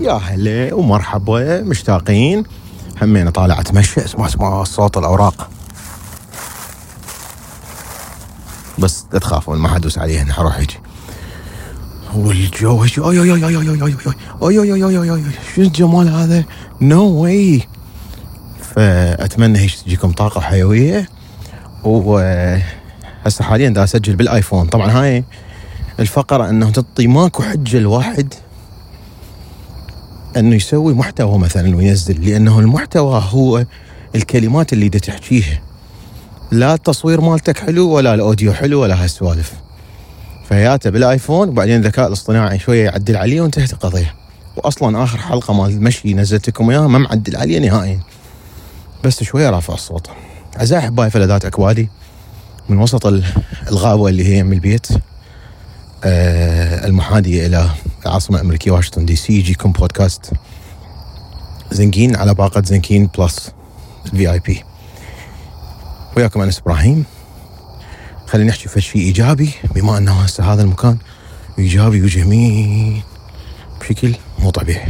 يا هلا ومرحبا مشتاقين همين طالع اتمشى اسمع اسمع صوت الاوراق بس لا تخافون ما حدوس عليهن حروح هيجي والجو هيجي اي اي اي اي اي اي اي اي اي اي اي شو الجمال هذا no way فاتمنى هيك تجيكم طاقه وحيويه و هسه حاليا دا اسجل بال iPhone طبعا هاي الفقره انه تعطي ماكو حجه الواحد انه يسوي محتوى مثلا وينزل لأنه المحتوى هو الكلمات اللي دا تحكيها. لا التصوير مالتك حلو ولا الأوديو حلو ولا هالسوالف. فياته بالآيفون وبعدين الذكاء الاصطناعي شوية يعدل عليه وانتهت القضية. واصلا آخر حلقة مال المشي نزلت لكم اياها ما معدل عليه نهائيا. بس شوية رافع الصوت. اعزائي أحبائي فلذات أكوادي. من وسط الغابة اللي هي من البيت. آه المحاديه إلى العاصمه الامريكيه واشنطن دي سي. يجيكم بودكاست زنكين على باقة زنكين plus ال VIP. وياكم أنس إبراهيم. خلينا نحكي في شيء إيجابي بما أنه هسه هذا المكان إيجابي وجميل بشكل مو طبيعي.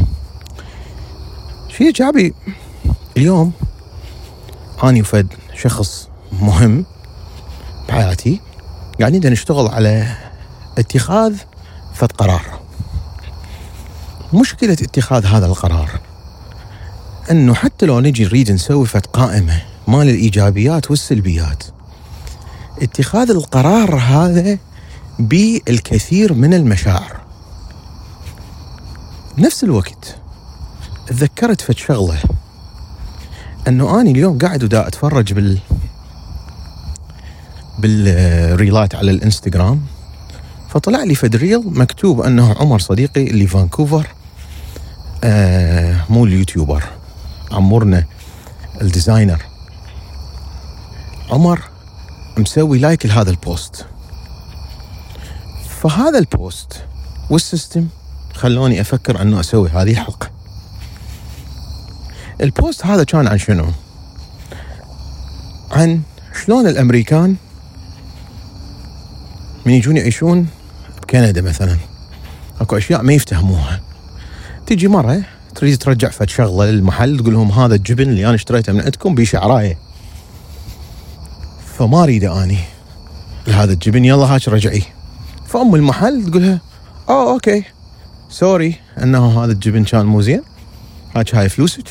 شيء إيجابي اليوم اني وفد شخص مهم بحياتي قاعدين نشتغل على اتخاذ فد قرار. مشكلة اتخاذ هذا القرار إنه حتى لو نجي نريد نسوي فد قائمة مال الإيجابيات والسلبيات اتخاذ القرار هذا بالكثير من المشاعر. بنفس الوقت تذكرت فد شغلة إنه أني اليوم قاعد ودا أتفرج بال بالريلات على الإنستغرام. فطلع لي فد reel مكتوب أنه عمر صديقي اللي فانكوفر آه مو اليوتيوبر عمرنا ال designer. عمر مسوي like لهذا ال post. فهذا ال post وال system خلوني أفكر أنه أسوي هذه الحلقة ال post هذا كان عن شنو؟ عن شلون الأمريكان من يجون يعيشون بكندا مثلا. أكو أشياء ما يفتهموها. تيجي مرة تريد ترجع فد شغلة للمحل تقول لهم هذا الجبن اللي أنا اشتريته من عندكم بي شعراية. فما أريد أني هذا الجبن يلا هاك رجعيه. فأم المحل تقولها آه okay. Sorry إنه هذا الجبن كان مو زين. هاك هاي فلوسك.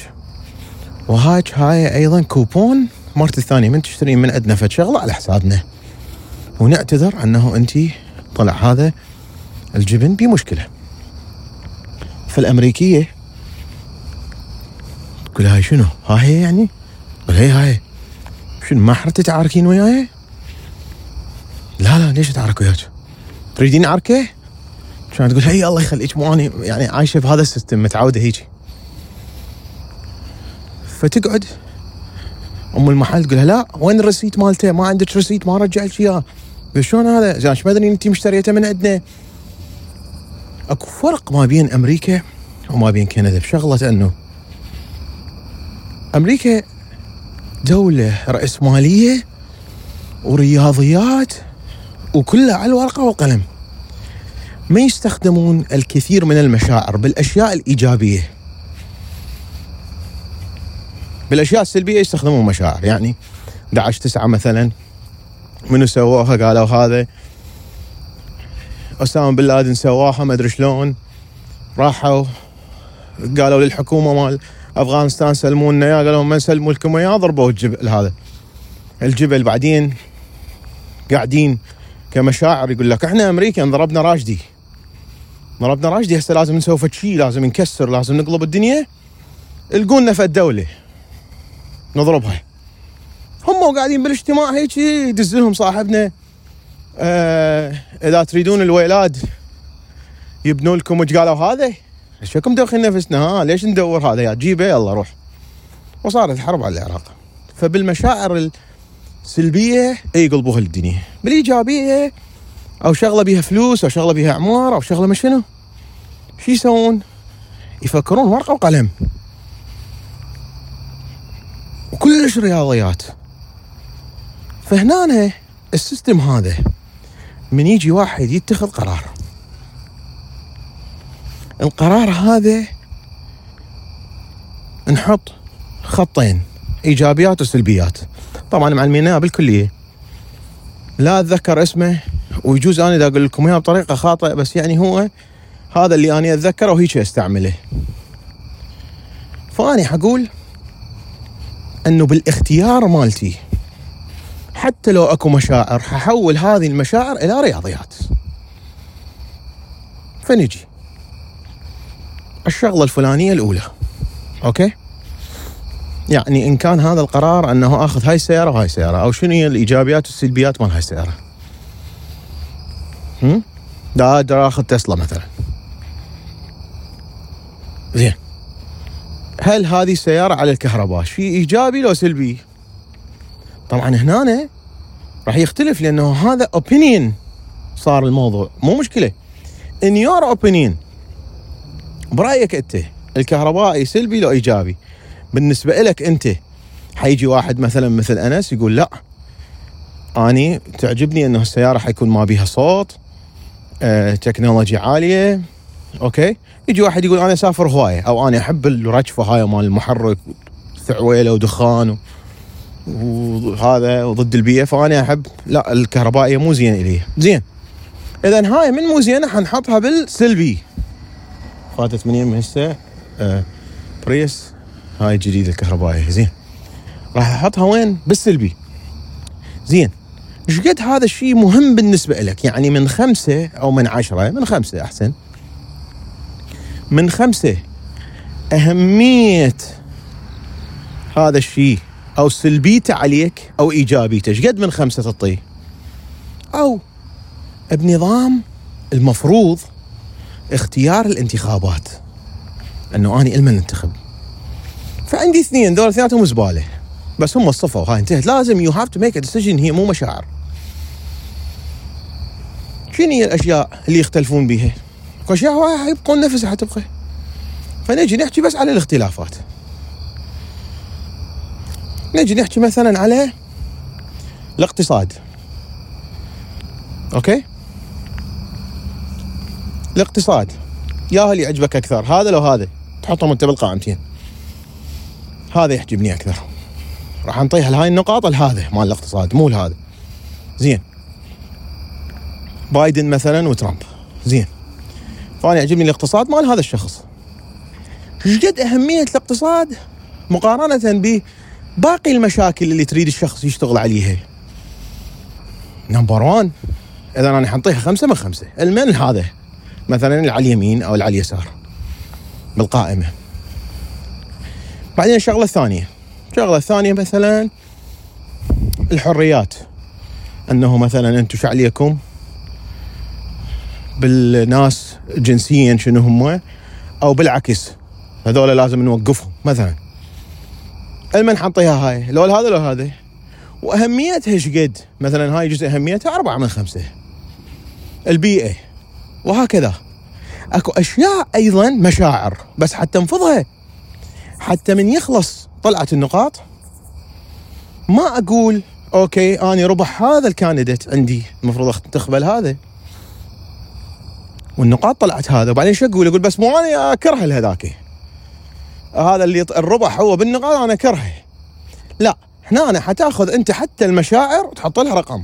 وهاك هاي أيضا كوبون. مرت الثانية من تشترين من عندنا فد شغلة على حسابنا. ونعتذر أنه انت طلع هذا الجبن بمشكلة فالأمريكية تقول هاي شنو؟ ها هي يعني؟ قال هي هاي شنو ما حتتعاركين وياي؟ لا لا ليش أتعارك وياك؟ تريدين عركة؟ كانت تقول هي الله يخليك مو اني يعني عايشة بهذا ال system متعودة هيجي فتقعد أم المحل تقول لا وين ال receipt مالته؟ ما عندك receipt ما أرجع اياه شلون هذا؟ ما ادري أنت مشتريته من عندنا أكو فرق ما بين أمريكا وما بين كندا بشغلة أنه أمريكا دولة رأسمالية ورياضيات وكلها على الورقة والقلم. ما يستخدمون الكثير من المشاعر بالأشياء الإيجابية. بالأشياء السلبية يستخدمون مشاعر يعني 11 9 مثلا منو سووها قالوا هذا. أسامة بن لادن سواها ما أدري شلون. راحوا قالوا للحكومة مال أفغانستان سلمونا اياه قالوا ما نسلموا لكم اياه ضربوا الجبل هذا الجبل. بعدين قاعدين كمشاعر يقول لك إحنا أمريكا ضربنا راشدي. ضربنا راشدي هسه لازم نسوي شيء لازم نكسر لازم نقلب الدنيا. القونا فد دولة. نضربها. هم قاعدين بالاجتماع هيك يدز لهم صاحبنا. إذا تريدون الويلاد يبنوا لكم إيش قالوا هذا؟ إيش فيكم دوخين نفسنا؟ ها ليش ندور هذا؟ يا جيبه يلا روح. وصارت حرب على العراق. فبالمشاعر السلبية يقلبوها للدنيا بالإيجابية أو شغلة بيها فلوس أو شغلة بيها أعمار أو شغلة مش شنو. شو يسوون؟ يفكرون ورقة وقلم. وكلش رياضيات. فهنا السيستم هذا. من يجي واحد يتخذ قرار. القرار هذا نحط خطين إيجابيات وسلبيات. طبعا معلمينها بالكلية. لا أتذكر اسمه ويجوز أنا إذا أقول لكم إياه بطريقة خاطئة بس يعني هو هذا اللي أنا أتذكره وهيك أستعمله. فاني حقول إنه بالاختيار مالتي حتى لو أكو مشاعر ححول هذه المشاعر إلى رياضيات. فنجي. الشغلة الفلانية الأولى. okay؟ يعني إن كان هذا القرار أنه آخذ هاي السيارة وهاي السيارة أو شنو هي الإيجابيات والسلبيات مال هاي السيارة؟ هم؟ دا أقدر آخذ تسلا مثلا. زين. هل هذه السيارة على الكهرباء شيء إيجابي لو سلبي؟ طبعا هنا راح يختلف لأنه هذا opinion صار الموضوع. مو مشكلة. in your opinion برأيك أنت الكهربائي سلبي لو إيجابي؟ بالنسبة لك أنت حيجي واحد مثلا مثل أنس يقول لا. أني تعجبني أنه السيارة حيكون ما بيها صوت آه، تكنولوجيا عالية. أوكي؟ يجي واحد يقول أنا أسافر هوايه أو أنا أحب الرجفة هاي مال المحرك ثعويلة ودخان وهذا وضد البيئة فأنا أحب لا الكهربائية مو زين إلي. زين. اذا هاي من مو زينة حنحطها بالسلبي فاتت من يم هسه آه بريس. هاي الجديده الكهربائية. زين. راح أحطها وين؟ بالسلبي زين. إيش قد هذا الشيء مهم بالنسبة لك؟ يعني من خمسة أو من عشرة من خمسة أحسن. من خمسة أهمية هذا الشيء أو سلبيته عليك أو ايجابيته إيش قد من خمسة تعطيه؟ أو بنظام المفروض اختيار الانتخابات. انه اني إلمن انتخب فعندي اثنين دول اثنيناتهم زبالة. بس هم الصفوا هاي انتهت. لازم you have to make decision هي مو مشاعر. شنو هي الأشياء اللي يختلفون بها؟ أشياء يبقون نفسها حتبقى. فنجي نحكي بس على الاختلافات. نجي نحكي مثلا على الاقتصاد. أوكي؟ الاقتصاد. يا اللي يعجبك أكثر. هذا لو هذا. تحطهم أنت بالقائمتين هذا يعجبني أكثر. راح نطيح لهاي النقاط لهذا مال الاقتصاد مو لهذا زين. بايدن مثلا وترامب. زين. فأنا يعجبني الاقتصاد مال هذا الشخص. إيش قد أهمية الاقتصاد مقارنة بباقي المشاكل اللي تريد الشخص يشتغل عليها. نمبر 1 إذا أنا حنطيها خمسة من خمسة. المن هذا مثلا اللي على اليمين أو اللي على اليسار بالقائمة. بعدين الشغلة الثانية. الشغلة الثانية مثلا الحريات. أنه مثلا أنتم شو عليكم؟ بالناس جنسيا شنو هم؟ أو بالعكس هذول لازم نوقفهم مثلا. المن حنطيها هاي. لو هذا لو هذا وأهميتها إيش قد؟ مثلا هاي جزء أهميتها أربعة من خمسة. البيئة. وهكذا. أكو أشياء أيضا مشاعر. بس حتى نفضها حتى من يخلص طلعت النقاط ما أقول okay أني ربح هذا ال candidate عندي. المفروض تقبل هذا. والنقاط طلعت هذا. وبعدين شو أقول؟ أقول بس مو أنا اكره لهذاك هذا اللي الربح هو بالنقاط أنا اكرهه لا هنا أنا حتاخذ أنت حتى المشاعر وتحط لها رقم.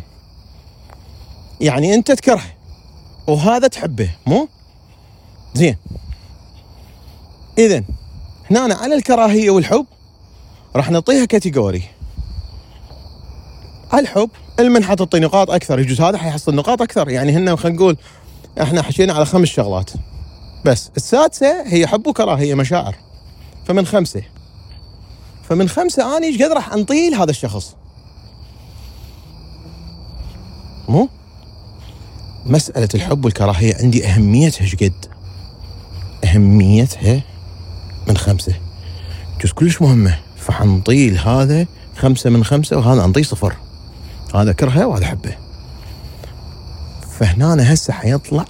يعني أنت تكرهه وهذا تحبه مو؟ زين. اذا هنا على الكراهية والحب راح نعطيها كاتيجوري الحب المن حتعطي نقاط أكثر يجوز هذا حيحصل نقاط أكثر. يعني هن خلينا نقول إحنا حشينا على خمس شغلات. بس السادسة هي حب وكراهية مشاعر. فمن خمسة. فمن خمسة اني إيش قد راح انطيه لهذا الشخص؟ مو؟ مسألة الحب والكراهية عندي أهميتها إيش قد؟ أهميتها من خمسة. جزء كلش مهمة. فحنطيه هذا خمسة من خمسة وهذا أنطيه صفر. هذا كرهه وهذا حبه. فهنا هسه حيطلع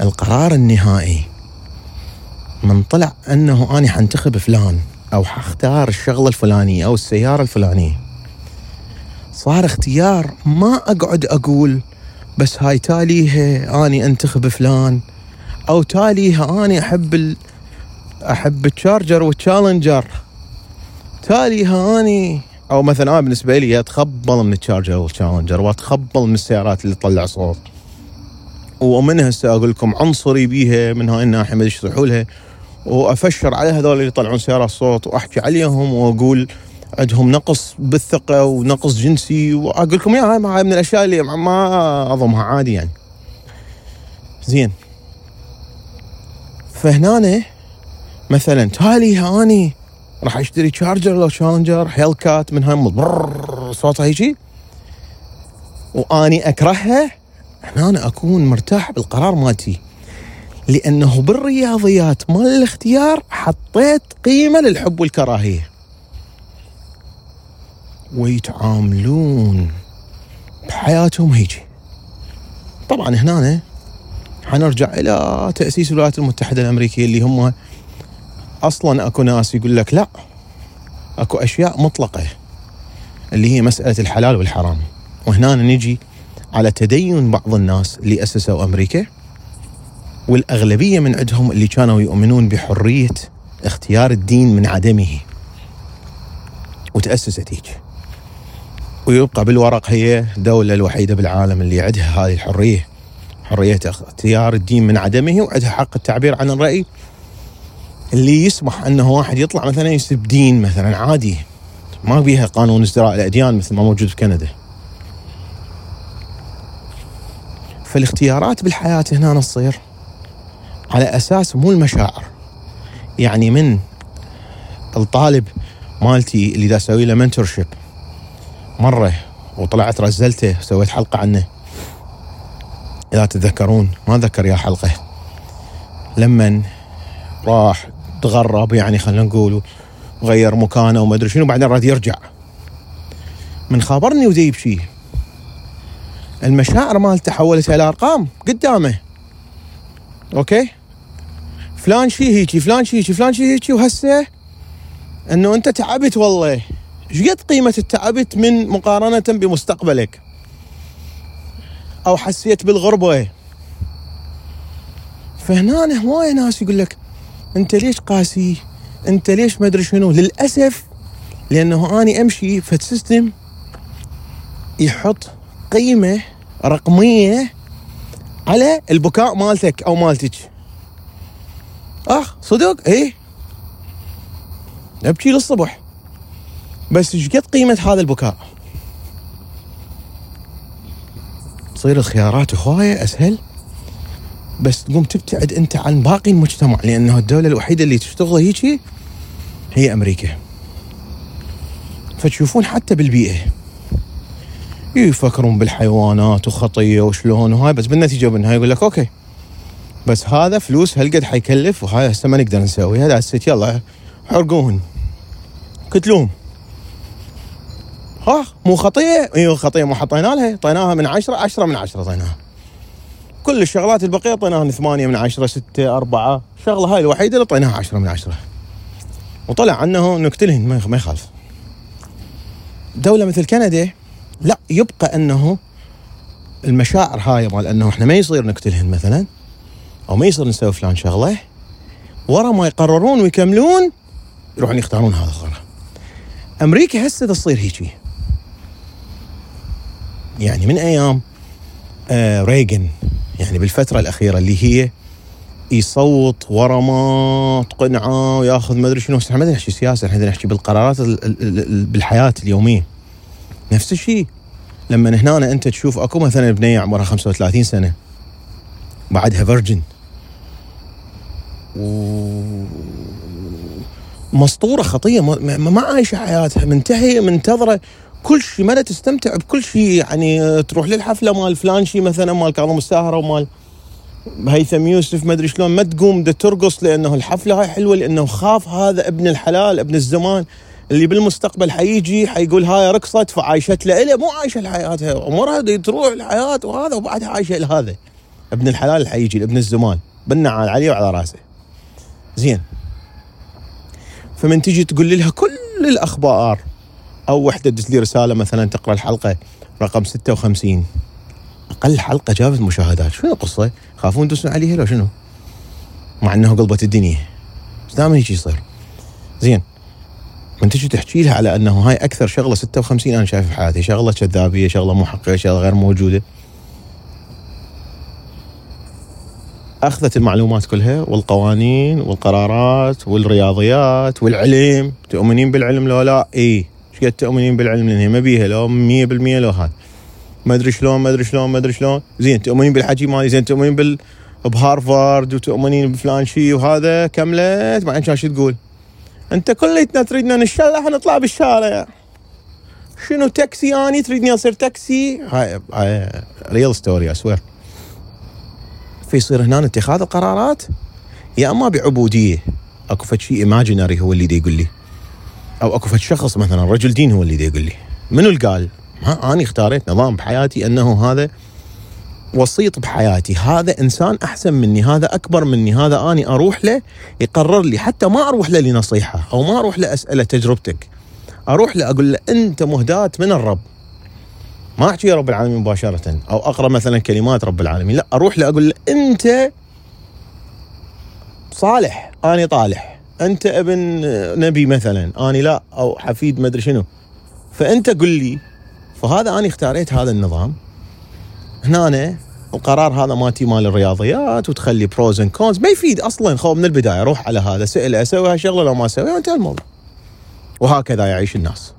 القرار النهائي. من طلع أنه أني حنتخب فلان أو حختار الشغلة الفلانية أو السيارة الفلانية. صار اختيار ما أقعد أقول بس هاي تاليها أني أنتخب فلان أو تاليها أني أحب أحب التشارجر والتشالنجر. تالي هاني أو مثلا أنا بالنسبة لي أتخبل من التشارجر والتشالنجر وأتخبل من السيارات اللي تطلع صوت. ومن هسه أقول لكم عنصري بيها من هاي الناحيه ما لها. وأفشر على هذول اللي يطلعون سيارات صوت وأحكي عليهم وأقول عندهم نقص بالثقة ونقص جنسي وأقول لكم يا هاي من الأشياء اللي ما أظنها عادي يعني. زين. فهنا مثلا تالي هاني راح اشتري Charger لو Challenger Hellcat من هاي صوتها هيجي. وأني اكرهها هنا أكون مرتاح بالقرار مالتي. لأنه بالرياضيات مال الاختيار حطيت قيمة للحب والكراهية. ويتعاملون بحياتهم هيجي. طبعا هنا حنرجع إلى تأسيس الولايات المتحدة الأمريكية اللي هم أصلا أكو ناس يقول لك لا أكو أشياء مطلقة اللي هي مسألة الحلال والحرام. وهنا نجي على تدين بعض الناس اللي اسسوا أمريكا. والأغلبية من عندهم اللي كانوا يؤمنون بحرية اختيار الدين من عدمه وتأسست هيك. ويبقى بالورق هي الدولة الوحيدة بالعالم اللي عندها هذه الحرية حرية اختيار الدين من عدمه وعندها حق التعبير عن الرأي اللي يسمح أنه واحد يطلع مثلا يسب دين مثلا عادي. ما بيها قانون ازدراء الأديان مثل ما موجود في كندا. فالاختيارات بالحياة هنا تصير على أساس مو المشاعر. يعني من الطالب مالتي اللي دا أسوي له منتورشيب مرة وطلعت رزلته سويت حلقة عنه. إذا تتذكرون ما ذكر يا حلقة. لما راح تغرب يعني خلينا نقول وغير مكانه وما أدري شنو بعدين راد يرجع. من خابرني وزي بشي المشاعر مالته حولت إلى ارقام قدامه. أوكي؟ فلان شي هيجي فلان شي هيجي فلان شي هيجي وهسه إنه أنت تعبت والله. إيش قد قيمة التعبت من مقارنة بمستقبلك؟ أو حسيت بالغربة؟ فهنا هواي ناس يقول لك أنت ليش قاسي؟ أنت ليش ما أدري شنو؟ للأسف لأنه أني أمشي في system يحط قيمة رقمية على البكاء مالتك أو مالتك. أخ صدق إيه؟ ابكي للصبح. بس إيش قد قيمة هذا البكاء؟ تصير الخيارات هوايه أسهل. بس تقوم تبتعد أنت عن باقي المجتمع لأنه الدولة الوحيدة اللي تشتغل هيجي هي أمريكا. فتشوفون حتى بالبيئة. يفكرون بالحيوانات وخطيه وشلون وهاي بس بالنتيجة بالنهايه يقول لك أوكي. بس هذا فلوس هالقد حيكلف وهاي هسه ما نقدر نسوي. هذا يلا حرقوهن قتلوهم. ها مو خطيه إيوه خطيه مو حطينا لها. طيناها من عشرة عشرة من عشرة طيناها. كل الشغلات البقية طيناها ثمانية من عشرة ستة أربعة. شغلة هاي الوحيدة اللي طيناها عشرة من عشرة. وطلع انه نقتلهن ما يخالف. دولة مثل كندا لا يبقى أنه المشاعر هاي مال أنه إحنا ما يصير نقتلهن مثلا. أو ما يصير نسوي فلان شغلة. ورا ما يقررون ويكملون يروحون يختارون هذا الغرض أمريكا هسه تصير هيجي. يعني من أيام آه ريغن يعني بالفترة الأخيرة اللي هي يصوت ورا ما تقنعه وياخذ ما أدري شنو. إحنا ما نحكي سياسه إحنا نحكي بالقرارات بالحياة اليومية. نفس الشيء لما هنا أنت تشوف أكو مثلا بنيه عمرها 35 سنة بعدها فيرجن و مسطوره خطية ما عايشة حياتها منتهية منتظرة كل شيء ما تستمتع بكل شيء يعني تروح للحفلة مال فلان شيء مثلا مال كاظم الساهرة ومال هيثم يوسف ما أدري شلون ما تقوم ترقص لأنه الحفلة هاي حلوة لأنه خاف هذا ابن الحلال ابن الزمان اللي بالمستقبل حيجي حيقول هاي رقصت فعايشت له مو عايشة لحياتها أمورها تروح الحياة وهذا وبعدها عايشة لهذا. ابن الحلال حيجي ابن الزمان بالنعال عليه وعلى رأسه. زين. فمن تجي تقول لها كل الأخبار أو وحدة تدز لي رسالة مثلا تقرأ الحلقة رقم 56 أقل حلقة جابت مشاهدات. شنو القصة؟ خافون يدوسون عليها لو شنو؟ مع انه قلبت الدنيا. بس دائما هيك يصير. زين. من تجي تحكي لها على إنه هاي أكثر شغلة 56 أنا شايف في حياتي. شغلة كذابية شغلة محققة شغلة غير موجودة. أخذت المعلومات كلها والقوانين والقرارات والرياضيات والعلم. تؤمنين بالعلم لو لا؟ إي. إيش قد تؤمنين بالعلم؟ لأن هي ما بيها لو 100% لو هذا. ما أدري شلون ما أدري شلون ما أدري شلون. زين تؤمنين بالحكي مالي زين تؤمنين بال بهارفارد وتؤمنين بفلان شيء وهذا كملت بعدين شو تقول؟ أنت كليتنا تريدنا نشلح نطلع بالشارع. شنو تاكسي؟ اني تريدني أصير تاكسي؟ هاي هاي real story, I swear فيصير هنا اتخاذ القرارات؟ يا أما بعبودية. أكو فد شيء imaginary هو اللي دي يقول لي. أو أكو فد شخص مثلا رجل دين هو اللي دي يقول لي. منو اللي قال؟ أنا اختاريت نظام بحياتي أنه هذا وسيط بحياتي. هذا إنسان أحسن مني هذا أكبر مني هذا أني أروح له يقرر لي. حتى ما أروح له لنصيحة أو ما أروح له اساله تجربتك. أروح له أقول له أنت مهدات من الرب. ما أحكي يا رب العالمين مباشرة أو أقرأ مثلا كلمات رب العالمين لا أروح له أقول له أنت صالح اني طالح. أنت ابن نبي مثلا اني لا أو حفيد ما أدري شنو. فأنت قل لي فهذا اني اختاريت هذا النظام. هنا أنا القرار هذا مالتي مال الرياضيات وتخلي pros and cons ما يفيد أصلا خو من البداية روح على هذا سال أسوي هالشغلة لو ما اسويها وانتهى الموضوع. وهكذا يعيش الناس.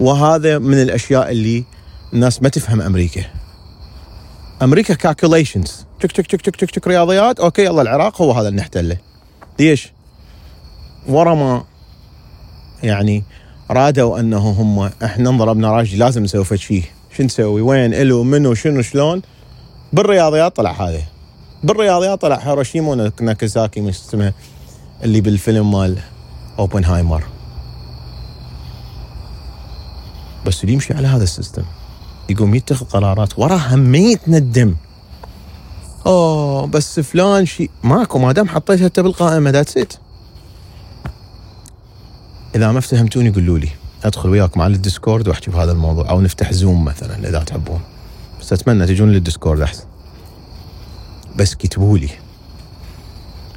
وهذا من الأشياء اللي الناس ما تفهم أمريكا. أمريكا calculations تك تك تك تك تك تك رياضيات. okay يلا العراق هو هذا اللي نحتله. ليش؟ ورا ما يعني رادوا أنه هم إحنا انضربنا راجل لازم نسوي فد شيء شو نسوي؟ وين؟ إلو منو؟ شنو؟ شلون؟ بالرياضيات طلع هذا. بالرياضيات طلع هيروشيما وناكازاكي مش اسمها اللي بالفيلم مال أوبنهايمر. بس اللي يمشي على هذا ال system يقوم يتخذ قرارات وراها ما يتندم أوه بس فلان شيء ماكو ما دام حطيتها أنت بالقائمة that's it إذا ما افتهمتوني قولوا لي. أدخل وياكم على الديسكورد وأحكي بهذا الموضوع. أو نفتح زوم مثلا إذا تحبون. بس أتمنى تجون للديسكورد أحسن. بس كتبوا لي.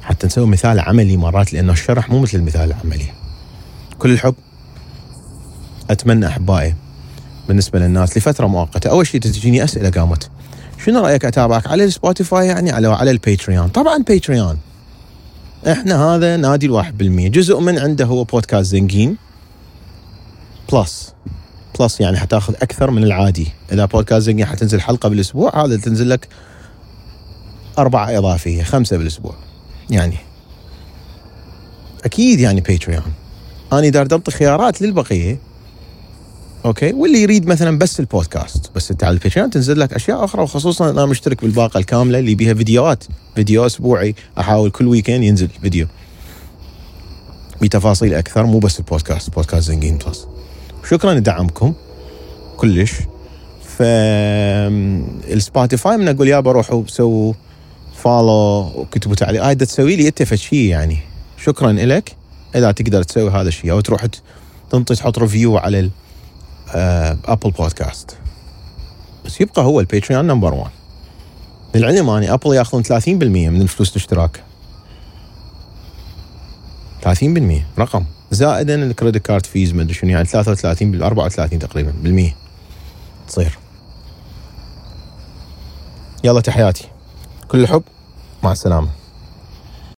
حتى نسوي مثال عملي مرات لأنه الشرح مو مثل المثال العملي. كل الحب أتمنى أحبائي بالنسبة للناس لفترة مؤقتة. أول شيء تجيني أسئلة قامت. شنو رأيك أتابعك على السبوتيفاي يعني على على الباتريون طبعا باتريون إحنا هذا نادي الواحد بالمية. جزء من عنده هو بودكاست زنقين بلس plus يعني حتاخذ أكثر من العادي. إذا بودكاست زنقين حتنزل حلقة بالأسبوع هذا تنزل لك أربعة إضافية خمسة بالأسبوع. يعني أكيد يعني باتريون أنا دار خيارات للبقية okay؟ واللي يريد مثلا بس البودكاست بس أنت على الباتريون تنزل لك أشياء أخرى وخصوصا أنا مشترك بالباقة الكاملة اللي بيها فيديوهات. فيديو أسبوعي أحاول كل weekend ينزل فيديو. بتفاصيل أكثر مو بس البودكاست بودكاست زنقين بلس. شكرا لدعمكم كلش. ف السبوتيفاي من أقول يابا روحوا سووا follow وكتبوا تعليق. هاي تسوي لي أنت شيء يعني. شكرا لك إذا تقدر تسوي هذا الشيء أو تروح تنطي تحط review على ابل بودكاست بس يبقى هو الباتريون number 1 للعلم أني ابل ياخذون 30% من الفلوس الاشتراك. 30% رقم. زائدا ال credit card فيز ما أدري شنو يعني 33 بال 34 تقريبا بالمية. تصير. يلا تحياتي. كل الحب مع السلامة.